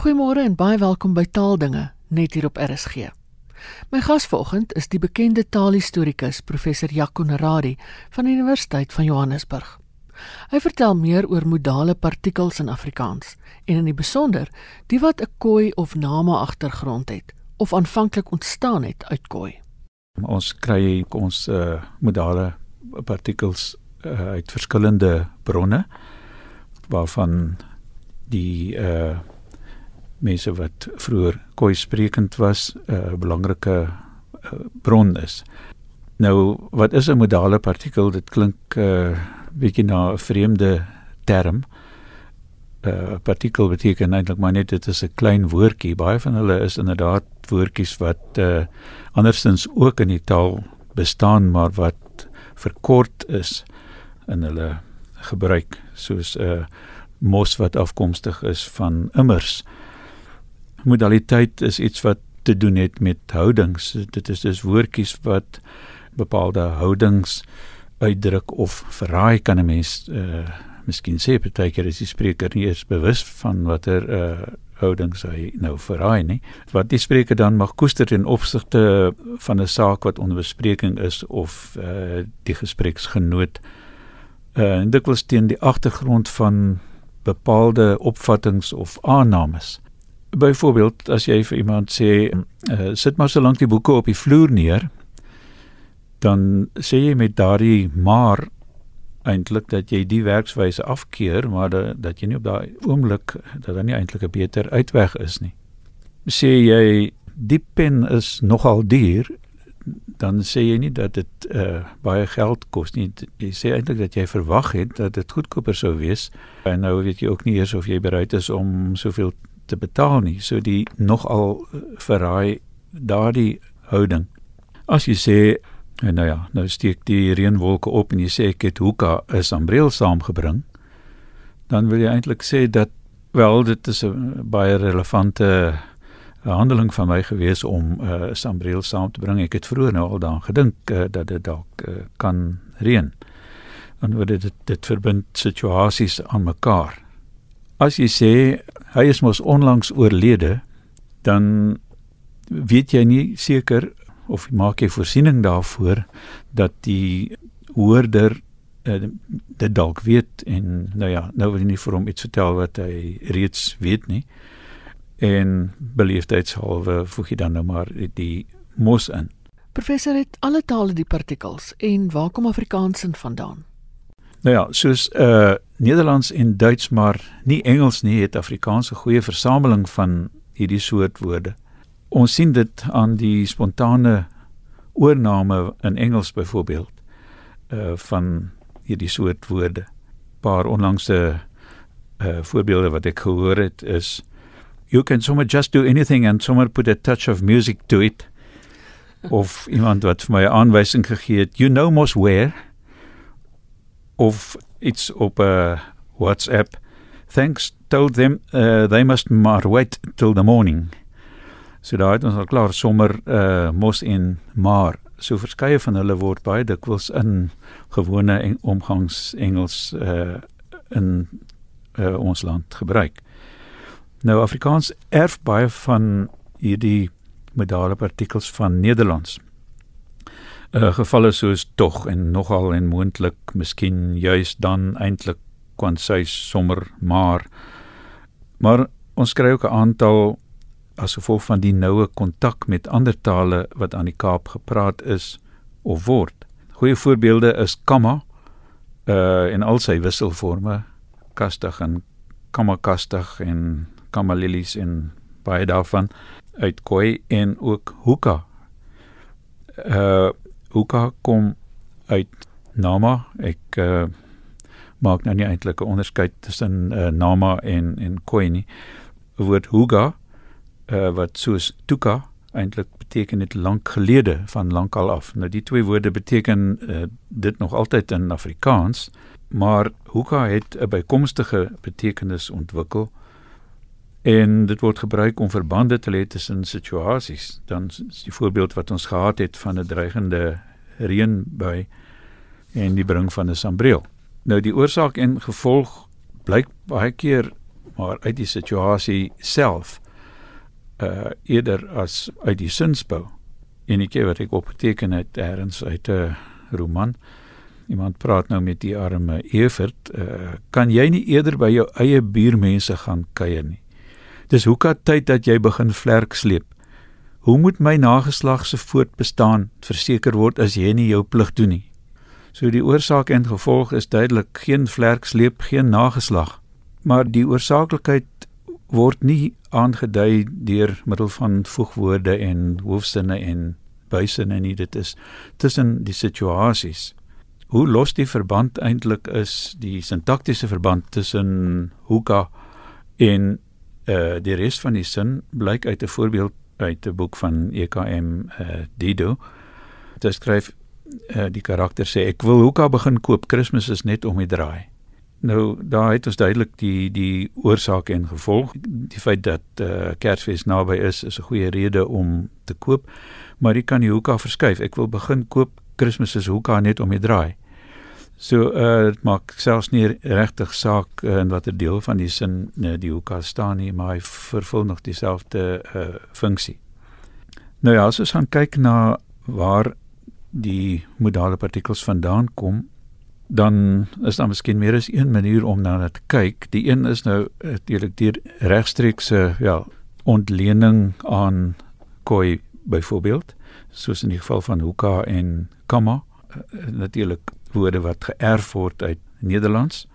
Goeiemôre en baie welkom by Taaldinge net hier op RSG. My gas vanoggend is die bekende taalhistorikus professor Jaco Neradi van die Universiteit van Johannesburg. Hy vertel meer oor modale partikels in Afrikaans en in die besonder die wat 'n koi of nama agtergrond het of aanvanklik ontstaan het uit koi. Ons kry ons uh, modale partikels uh, uit verskillende bronne waarvan die uh mense wat vroeër koi sprekend was 'n uh, belangrike uh, bron is. Nou wat is 'n modale partikel? Dit klink 'n uh, bietjie na 'n vreemde term. 'n uh, Partikel beteken eintlik maar net dit is 'n klein woordjie. Baie van hulle is inderdaad woordjies wat uh, andersins ook in die taal bestaan, maar wat verkort is in hulle gebruik, soos 'n uh, mos wat afkomstig is van immers. Modaliteit is iets wat te doen het met houdings. Dit is dus woordjies wat bepaalde houdings uitdruk of verraai kan 'n mens uh miskien sê partykeer is die spreker nie eens bewus van watter uh houdings hy nou verraai nie. Wat die spreker dan mag koester in opsigte van 'n saak wat onder bespreking is of uh die gespreksgenoot uh was teen die agtergrond van bepaalde opvattinge of aannames. Byvoorbeeld as jy vir iemand sê uh, sit maar so lank die boeke op die vloer neer dan sê jy met daardie maar eintlik dat jy die werkswyse afkeer maar dat, dat jy nie op daai oomblik dat daar nie eintlik 'n beter uitweg is nie. Sê jy die pen is nogal duur dan sê jy nie dat dit uh, baie geld kos nie. Jy sê eintlik dat jy verwag het dat dit goedkoper sou wees en nou weet jy ook nie eers of jy bereid is om soveel te betaal nie. So die nogal verraai daardie houding. As jy sê nou ja, nou steek die reënwolke op en jy sê ek het hoeka is ambreel saamgebring, dan wil jy eintlik sê dat wel dit is 'n baie relevante handeling van my gewees om 'n uh, sambreel saam te bring. Ek het vroeër nou al daaraan gedink uh, dat dit dalk uh, kan reën. Dan word dit dit verbind situasies aan mekaar. As jy sê hy is mos onlangs oorlede, dan weet jy nie seker of maak jy voorsiening daarvoor dat die hoorder uh, dit dalk weet en nou ja, nou wil jy nie vir hom iets vertel wat hy reeds weet nie. En beleefdheidshalwe voeg jy dan nou maar die mos in. Professor het alle tale die partikels en waar kom Afrikaans in vandaan? Nou ja, soos uh Nederlands en Duits maar nie Engels nie, het Afrikaans 'n goeie versameling van hierdie soort woorde. Ons sien dit aan die spontane oorname in Engels byvoorbeeld uh van hierdie soort woorde. Paar onlangse uh voorbeelde wat ek gehoor het is you can somewhere just do anything and somewhere put a touch of music to it. of iemand wat vir my 'n aanwysing gegee het, you know mos where of iets op 'n uh, WhatsApp. Thanks told them uh, they must maar wait till the morning. So daai het ons al klaar sommer uh, mos in maar so verskeie van hulle word baie dikwels in gewone en omgangs Engels uh, in uh, ons land gebruik. Nou Afrikaans erf baie van hierdie modale partikels van Nederlands uh, gevalle soos tog en nogal en moontlik miskien juis dan eintlik kwansys sommer maar maar ons kry ook 'n aantal as gevolg van die noue kontak met ander tale wat aan die Kaap gepraat is of word. Goeie voorbeelde is kamma uh in al sy wisselforme kastig en kammakastig en kamalilies en baie daarvan uit koi en ook hoeka. Uh hoeka kom uit nama. Ek uh, maak nou nie eintlik 'n onderskeid tussen uh, nama en en koi nie. Die woord hoega uh, wat soos tuka eintlik beteken dit lank gelede van lankal af. Nou die twee woorde beteken uh, dit nog altyd in Afrikaans, maar hoeka het 'n bykomstige betekenis ontwikkel en dit word gebruik om verbande te lê tussen situasies. Dan is die voorbeeld wat ons gehad het van 'n dreigende reënbui en die bring van 'n sambreel. Nou die oorsaak en gevolg blyk baie keer maar uit die situasie self uh eerder as uit die sinsbou. Enetjie wat ek opgeteken het eers uit 'n roman. Iemand praat nou met die arme Evert, uh kan jy nie eerder by jou eie buurmense gaan kuier nie? Dis hoekom tyd dat jy begin vlerk sleep. Hoe moet my nageslag se voortbestaan verseker word as jy nie jou plig doen nie? So die oorsaak en gevolg is duidelik, geen vlerk sleep geen nageslag. Maar die oorsaaklikheid word nie aangedui deur middel van voegwoorde en hoofsinne en bysinne nie dit is tussen die situasies hoe los die verband eintlik is die sintaktiese verband tussen hoeka en uh die res van die sin blyk uit 'n voorbeeld uit 'n boek van EKM uh eh, Dido dit skryf uh, die karakter sê ek wil hoeka begin koop Kersfees is net om die draai Nou daar het ons duidelik die die oorsaak en gevolg. Die feit dat uh, Kersfees naby is is 'n goeie rede om te koop, maar jy kan die hoeka verskuif. Ek wil begin koop Kersfees se hoeka net om te draai. So uh dit maak selfs nie regtig saak uh, in watter deel van die sin uh, die hoeka staan nie, maar hy vervul nog dieselfde uh funksie. Nou ja, as ons gaan kyk na waar die modale partikels vandaan kom, dan is daar miskien meer as een manier om na dit te kyk. Die een is nou natuurlik die regstreekse ja, ontlening aan koi byvoorbeeld, soos in die geval van hoeka en kamma, natuurlik woorde wat geërf word uit Nederlands.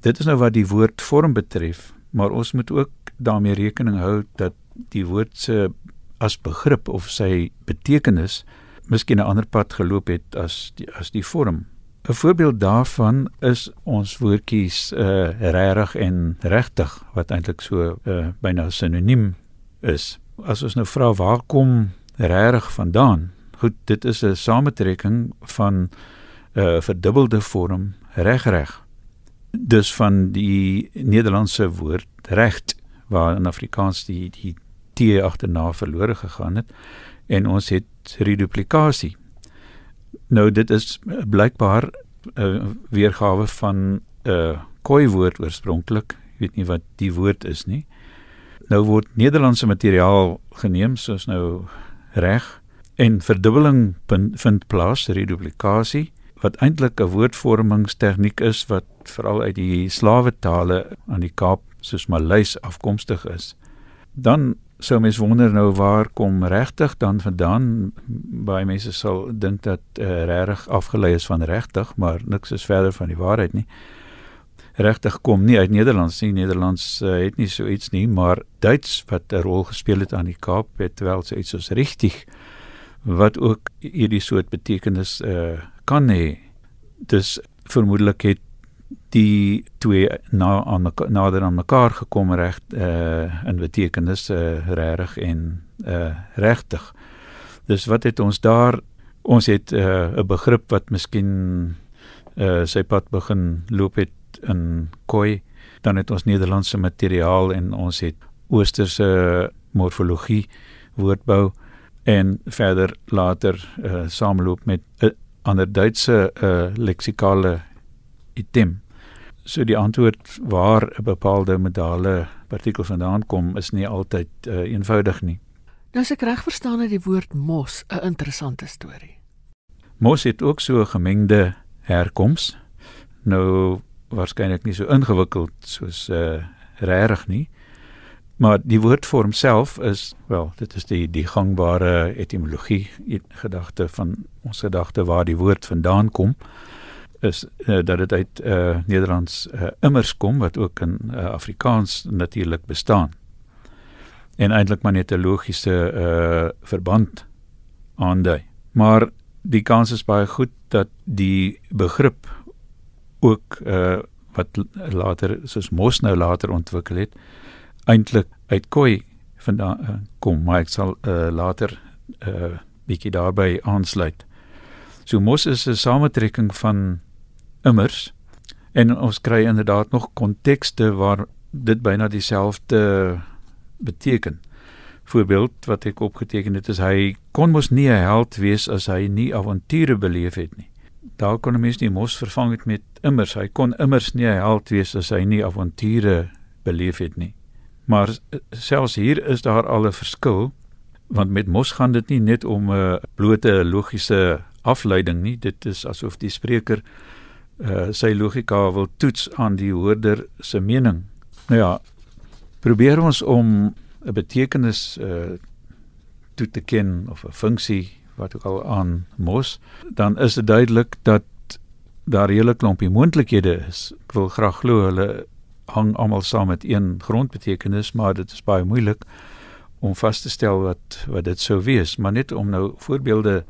Dit is nou wat die woordvorm betref, maar ons moet ook daarmee rekening hou dat die woord se as begrip of sy betekenis miskien 'n ander pad geloop het as die, as die vorm. 'n Voorbeeld daarvan is ons woordjies uh regtig en regtig wat eintlik so uh byna sinoniem is. As ons nou vra waar kom regtig vandaan? Goed, dit is 'n samentrekking van 'n uh, verdubbelde vorm regreg. Dus van die Nederlandse woord regt waar in Afrikaans die die t agterna verlore gegaan het en ons het reduplikasie Nou dit is blykbaar 'n uh, weergawe van 'n uh, koi woord oorspronklik. Ek weet nie wat die woord is nie. Nou word Nederlandse materiaal geneem soos nou reg en verdubbeling vind plaas, reduplikasie wat eintlik 'n woordvormingstegniek is wat veral uit die slawe tale aan die Kaap soos Maleis afkomstig is. Dan sou mens wonder nou waar kom regtig dan vandaan? Baie mense sal dink dat uh, regtig afgelei is van regtig maar niks is verder van die waarheid nie. Regtig kom nie uit Nederlands nie. Nederlands uh, het nie so iets nie maar Duits wat 'n rol gespeel het aan die Kaap het wel so iets soos richtig wat ook hierdie soort betekenis uh, kan hê. Dus vermoedelik het die twee na aan nader aan mekaar gekom reg uh in betekenis uh regtig en uh regtig. Dus wat het ons daar? Ons het 'n uh, begrip wat miskien uh sy pad begin loop het in koi dan het ons Nederlandse materiaal en ons het oosterse morfologie woordbou en verder later uh saamloop met 'n ander Duitse uh leksikale item So die antwoord waar 'n bepaalde medale partikel vandaan kom is nie altyd uh, eenvoudig nie. Nou as ek reg verstaan het die woord mos 'n interessante storie. Mos het ook so 'n gemengde herkoms. Nou waarskynlik nie so ingewikkeld soos uh regtig nie. Maar die woordvorm self is wel, dit is die die gangbare etimologie gedagte van ons gedagte waar die woord vandaan kom is uh, dat dit uit uh, Nederlands uh, immers kom wat ook in uh, Afrikaans natuurlik bestaan. En eintlik maar net 'n logiese uh, verband aandui. Maar die kans is baie goed dat die begrip ook uh, wat later soos mos nou later ontwikkel het eintlik uit koi vandaan uh, kom, maar ek sal uh, later 'n uh, bietjie daarby aansluit. So mos is 'n samentrekking van immers en ons kry inderdaad nog kontekste waar dit byna dieselfde beteken. Voorbeeld wat ek opgeteken het is hy kon mos nie 'n held wees as hy nie avonture beleef het nie. Daar kon 'n mens nie mos vervang het met immers. Hy kon immers nie 'n held wees as hy nie avonture beleef het nie. Maar selfs hier is daar al 'n verskil want met mos gaan dit nie net om 'n blote logiese afleiding nie, dit is asof die spreker uh, sy logika wil toets aan die hoorder se mening. Nou ja, probeer ons om 'n betekenis uh, toe te ken of 'n funksie wat ook al aan mos, dan is dit duidelik dat daar 'n hele klompie moontlikhede is. Ek wil graag glo hulle hang almal saam met een grondbetekenis, maar dit is baie moeilik om vas te stel wat wat dit sou wees, maar net om nou voorbeelde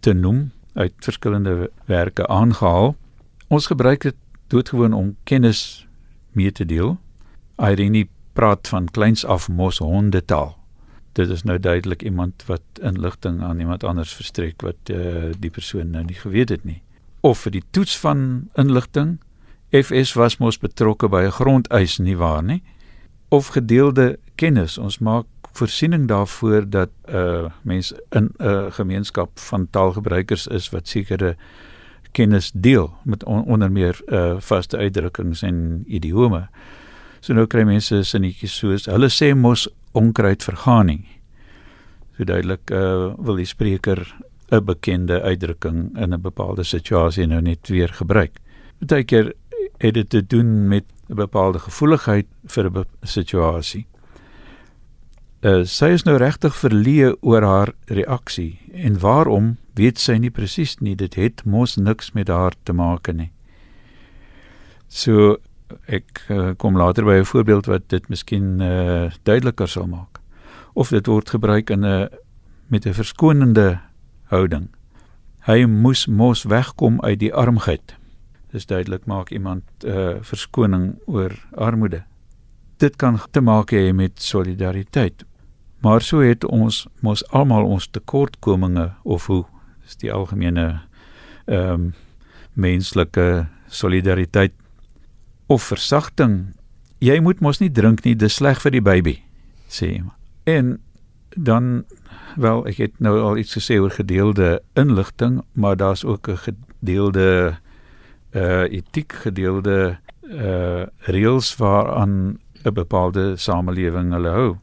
te noem uit verskillende werke aangehaal. Ons gebruik dit doodgewoon om kennis mee te deel. Irene praat van kleins af mos hondetaal dit is nou duidelik iemand wat inligting aan iemand anders verstrek wat uh, die persoon nou nie geweet het nie. Of vir die toets van inligting FS was mos betrokke by 'n grondeis nie waar nie? Of gedeelde kennis. Ons maak voorsiening daarvoor dat 'n uh, mens in 'n uh, gemeenskap van taalgebruikers is wat sekere kennis deel met on, onder meer uh, vaste uitdrukkings en idiome. So nou kry mense sinnetjies soos hulle sê mos onkruid vergaan nie. So duidelik uh wil die spreker 'n bekende uitdrukking in 'n bepaalde situasie nou net weer gebruik. Partykeer het dit te doen met 'n bepaalde gevoeligheid vir 'n situasie. Uh sy is nou regtig verleë oor haar reaksie en waarom weet sy nie presies nie. Dit het mos niks met haar te maak nie. So ek uh, kom later by 'n voorbeeld wat dit miskien uh, duideliker sal maak. Of dit word gebruik in 'n met 'n verskonende houding. Hy moes mos wegkom uit die armheid. Dis duidelik maak iemand 'n uh, verskoning oor armoede. Dit kan te maak hê met solidariteit. Maar so het ons mos almal ons tekortkominge of hoe is die algemene ehm um, menslike solidariteit of versagting. Jy moet mos nie drink nie, dis sleg vir die baby, sê hy. En dan wel, ek het nou al iets gesê oor gedeelde inligting, maar daar's ook 'n gedeelde uh etiek, gedeelde uh reëls waaraan 'n bepaalde samelewing hulle hou.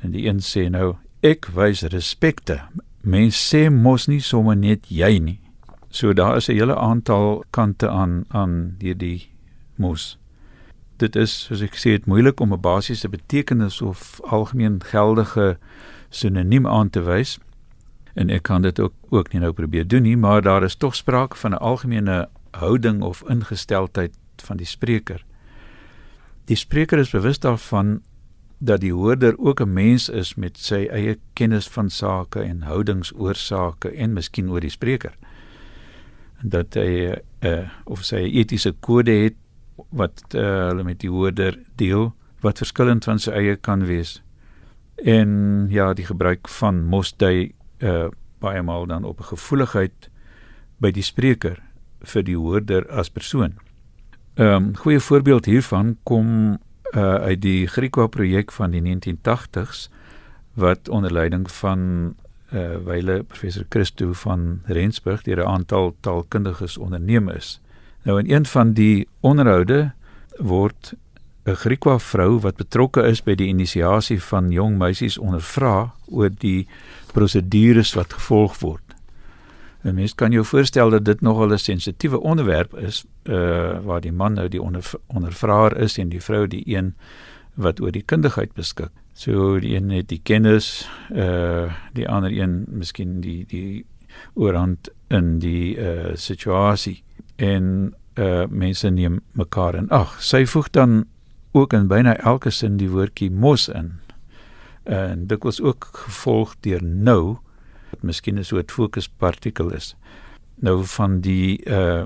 En die een sê nou, ek wys respekte. Mense sê mos nie sommer net jy nie. So daar is 'n hele aantal kante aan aan hierdie mos. Dit is soos ek sê, dit moeilik om 'n basiese betekenis of algemeen geldige sinoniem aan te wys. En ek kan dit ook ook nie nou probeer doen nie, maar daar is tog sprake van 'n algemene houding of ingesteldheid van die spreker. Die spreker is bewus daarvan dat die hoorder ook 'n mens is met sy eie kennis van sake en houdingsoorsake en miskien oor die spreker. Dat hy uh, of sy etiese kode het wat uh, hulle met die hoorder deel wat verskillend van sy eie kan wees. En ja, die gebruik van mosdui uh baie maal dan op 'n gevoeligheid by die spreker vir die hoorder as persoon. 'n um, ehm, Goeie voorbeeld hiervan kom uh uit die Griekwa projek van die 1980s wat onder leiding van uh wyle professor Christo van Rensburg deur 'n aantal taalkundiges onderneem is. Nou in een van die onderhoude word 'n Griekwa vrou wat betrokke is by die inisiasie van jong meisies ondervra oor die prosedures wat gevolg word. 'n Mens kan jou voorstel dat dit nogal 'n sensitiewe onderwerp is, uh waar die man nou die onder, ondervraer is en die vrou die een wat oor die kundigheid beskik. So die een het die kennis, uh die ander een miskien die die oorhand in die uh situasie en uh mense neem mekaar in ag. Sy voeg dan ook in byna elke sin die woordjie mos in. En dit was ook gevolg deur nou miskien 'n soort fokuspartikel is. Nou van die uh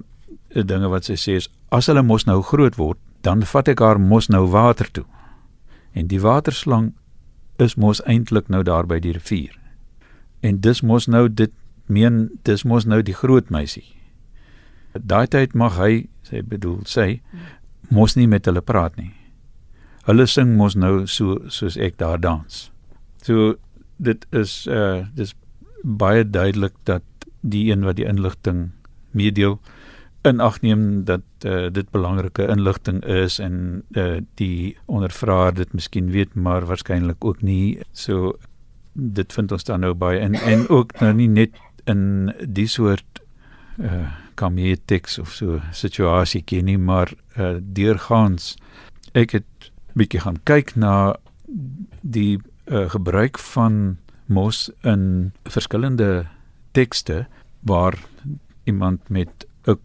dinge wat sy sê is as hulle mos nou groot word, dan vat ek haar mos nou water toe. En die waterslang is mos eintlik nou daar by die rivier. En dis mos nou dit meen dis mos nou die groot meisie daai tyd mag hy sê bedoel sê mos nie met hulle praat nie. Hulle sing mos nou so soos ek daar dans. So dit is uh dis baie duidelik dat die een wat die inligting meedeel in ag neem dat uh, dit belangrike inligting is en uh, die ondervraer dit miskien weet maar waarskynlik ook nie. So dit vind ons dan nou baie en en ook nou nie net in die soort uh kamie teks of so situasie ken nie maar uh, deurgaans. Ek het bietjie gaan kyk na die uh, gebruik van mos in verskillende tekste waar iemand met 'n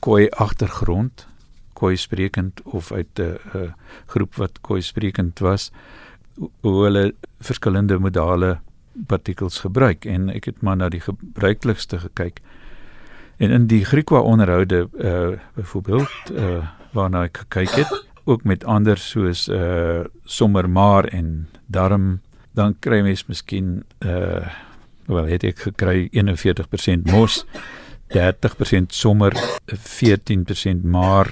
koi agtergrond koi sprekend of uit 'n groep wat koi sprekend was hoe hulle verskillende modale partikels gebruik. En ek het maar na die gebruiklikste gekyk. En in die Griekwa onderhoude uh byvoorbeeld uh waarna ek gekyk het ook met ander soos uh sommer maar en darm dan kry mens miskien uh wel het ek gekry 41% mos 30% sommer 14% maar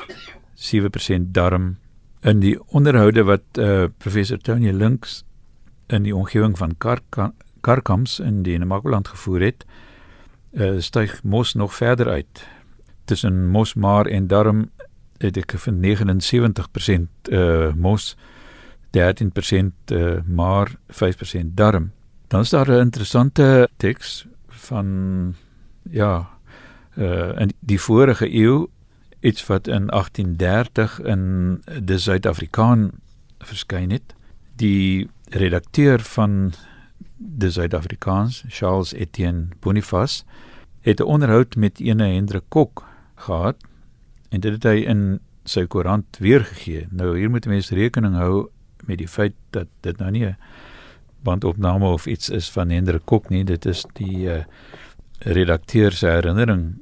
7% darm in die onderhoude wat uh, professor Tony Links in die omgewing van Karkams in die Namakoland gevoer het, uh, styg mos nog verder uit. Tussen mos maar en darm het ek van 79% uh, mos 13% uh, maar 5% darm. Dan is daar 'n interessante teks van ja, uh in die vorige eeu iets wat in 1830 in die Suid-Afrikaan verskyn het. Die redakteur van die Suid-Afrikaans, Charles Etienne Boniface, het 'n onderhoud met ene Hendrik Kok gehad en dit het hy in sy koerant weergegee. Nou hier moet mense rekening hou met die feit dat dit nou nie 'n bandopname of iets is van Hendrik Kok nie, dit is die uh, redakteur se herinnering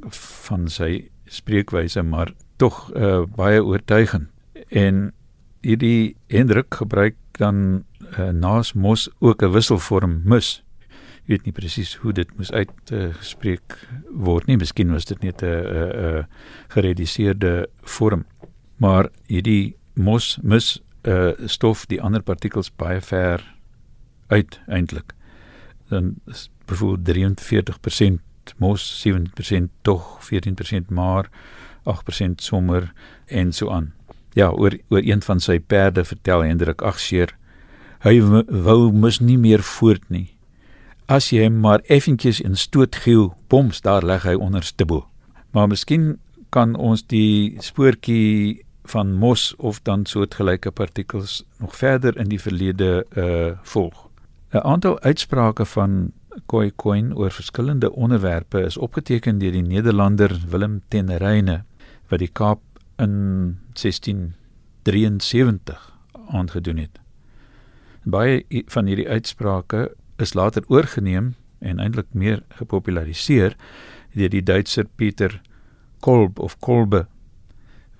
van sy spreekwyse maar tog uh, baie oortuigend. En hierdie Hendrik gebruik dan uh, naas mos ook 'n wisselvorm mus. Ek weet nie presies hoe dit moes uitgespreek uh, word nie. Miskien was dit net 'n 'n gerediseerde vorm. Maar hierdie mos mus uh, stof die ander partikels baie ver uit eintlik. Dan byvoorbeeld 43% mos 7% tog 14% maar 8% sommer en so aan. Ja, oor oor een van sy perde vertel Hendrik Agseer hy wou mis nie meer voort nie. As jy hom maar effentjies in stoot gee, boms daar lê hy onderste bo. Maar miskien kan ons die spoortjie van mos of dan soortgelyke partikels nog verder in die verlede uh volg. 'n Aantal uitsprake van Koi Coin oor verskillende onderwerpe is opgeteken deur die Nederlander Willem ten Reyne wat die Kaap in 1673 aangedoen het. Baie van hierdie uitsprake is later oorgeneem en eintlik meer gepopulariseer deur die Duitser Pieter Kolb of Kolbe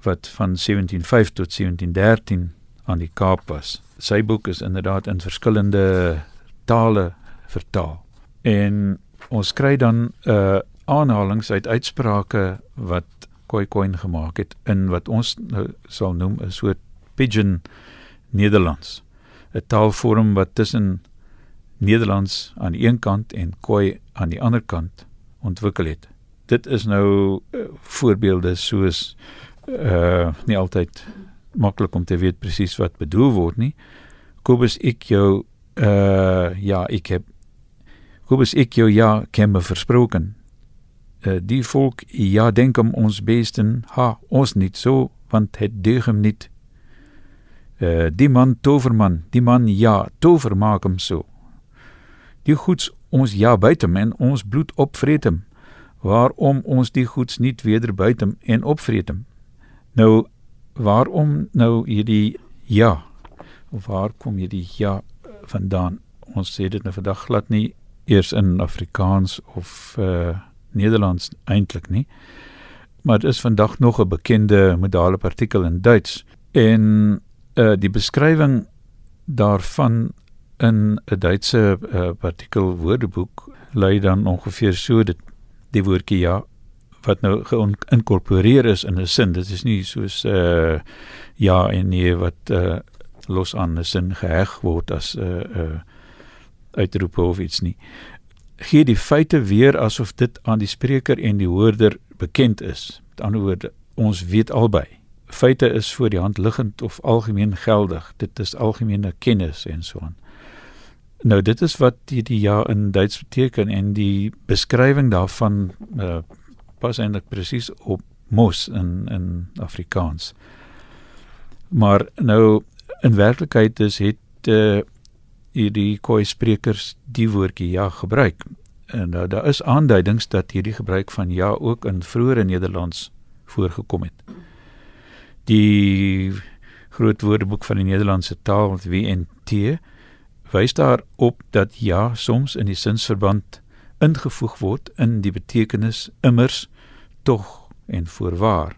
wat van 1705 tot 1713 aan die Kaap was. Sy boek is inderdaad in verskillende tale vertaal. En ons kry dan 'n uh, aanhalings uit uitsprake wat Koikoin gemaak het in wat ons nou sal noem 'n soort pidgin Nederlands. 'n Taalvorm wat tussen Nederlands aan die een kant en Khoi aan die ander kant ontwikkel het. Dit is nou uh, voorbeelde soos uh nie altyd maklik om te weet presies wat bedoel word nie. Kobus ek jou uh ja, ek heb Kobus ek jou ja ken me versproken. Uh, die volk ja denk om ons beesten, ha ons niet zo, want het deug hem niet. Uh, die man toverman, die man ja, tover maak hem zo. Die goeds ons ja buiten en ons bloed opvreet hem. Waarom ons die goeds niet weder buiten en opvreet hem? Nou, waarom nou hierdie ja? Waar kom hierdie ja vandaan? Ons sê dit nou vandag glad nie eers in Afrikaans of uh Nederlands eintlik nie. Maar dit is vandag nog 'n bekende modale partikel in Duits en uh die beskrywing daarvan in 'n Duitse uh, partikel woordeboek lui dan ongeveer so dit die woordjie ja wat nou geïnkorporeer is in 'n sin. Dit is nie soos uh ja en nee wat uh los aan 'n sin geheg word as 'n uh, uh uitroepe of iets nie. Gee die feite weer asof dit aan die spreker en die hoorder bekend is. Met ander woorde, ons weet albei. Feite is voor die hand liggend of algemeen geldig. Dit is algemene kennis en so aan. Nou dit is wat die, die ja in Duits beteken en die beskrywing daarvan uh, pas eintlik presies op mos in in Afrikaans. Maar nou in werklikheid is het uh, hierdie koi sprekers die woordjie ja gebruik. En nou daar is aanduidings dat hierdie gebruik van ja ook in vroeëre Nederlands voorgekom het. Die groot woordeboek van die Nederlandse taal WNT wys daarop dat ja soms in die sinsverband ingevoeg word in die betekenis immers tog en voorwaar.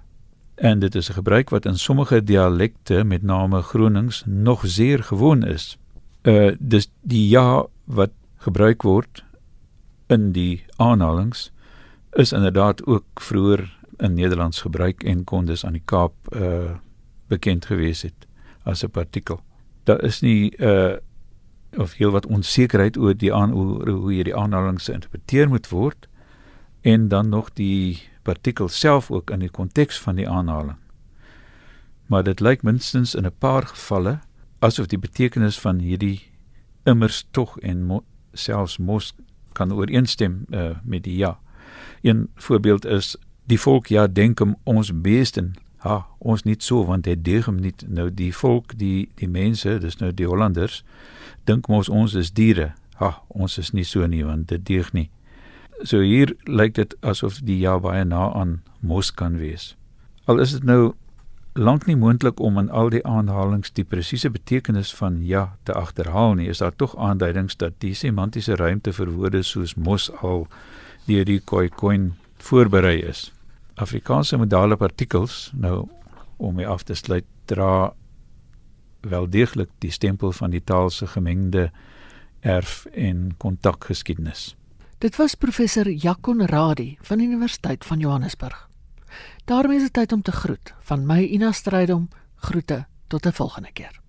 En dit is 'n gebruik wat in sommige dialekte met name Gronings nog zeer gewoon is. Uh dis die ja wat gebruik word in die aanhalings is inderdaad ook vroeër in Nederlands gebruik en kon dus aan die Kaap uh bekend gewees het as 'n partikel. Daar is nie uh of heel wat onsekerheid oor die aan hoe, hoe hierdie aanhalings geïnterpreteer moet word en dan nog die partikel self ook in die konteks van die aanhaling. Maar dit lyk minstens in 'n paar gevalle asof die betekenis van hierdie immers tog en mo selfs mos kan ooreenstem uh, met die ja. Een voorbeeld is die volk ja dink om ons beesten ha ons nie so want dit deug hom nie nou die volk die die mense dis nou die Hollanders dink mos ons is diere ha ons is nie so nie want dit deug nie So hier lyk dit asof die ja baie na aan mos kan wees. Al is dit nou lank nie moontlik om in al die aanhalings die presiese betekenis van ja te agterhaal nie, is daar tog aanduidings dat die semantiese ruimte vir woorde soos mos al deur die Khoikhoi voorberei is. Afrikaanse modale partikels nou om mee af te sluit dra wel deeglik die stempel van die taal se gemengde erf en kontakgeskiedenis. Dit was professor Jakon Radie van die Universiteit van Johannesburg. daarmee is dit tyd om te groet. Van my Ina Strydom groete tot 'n volgende keer.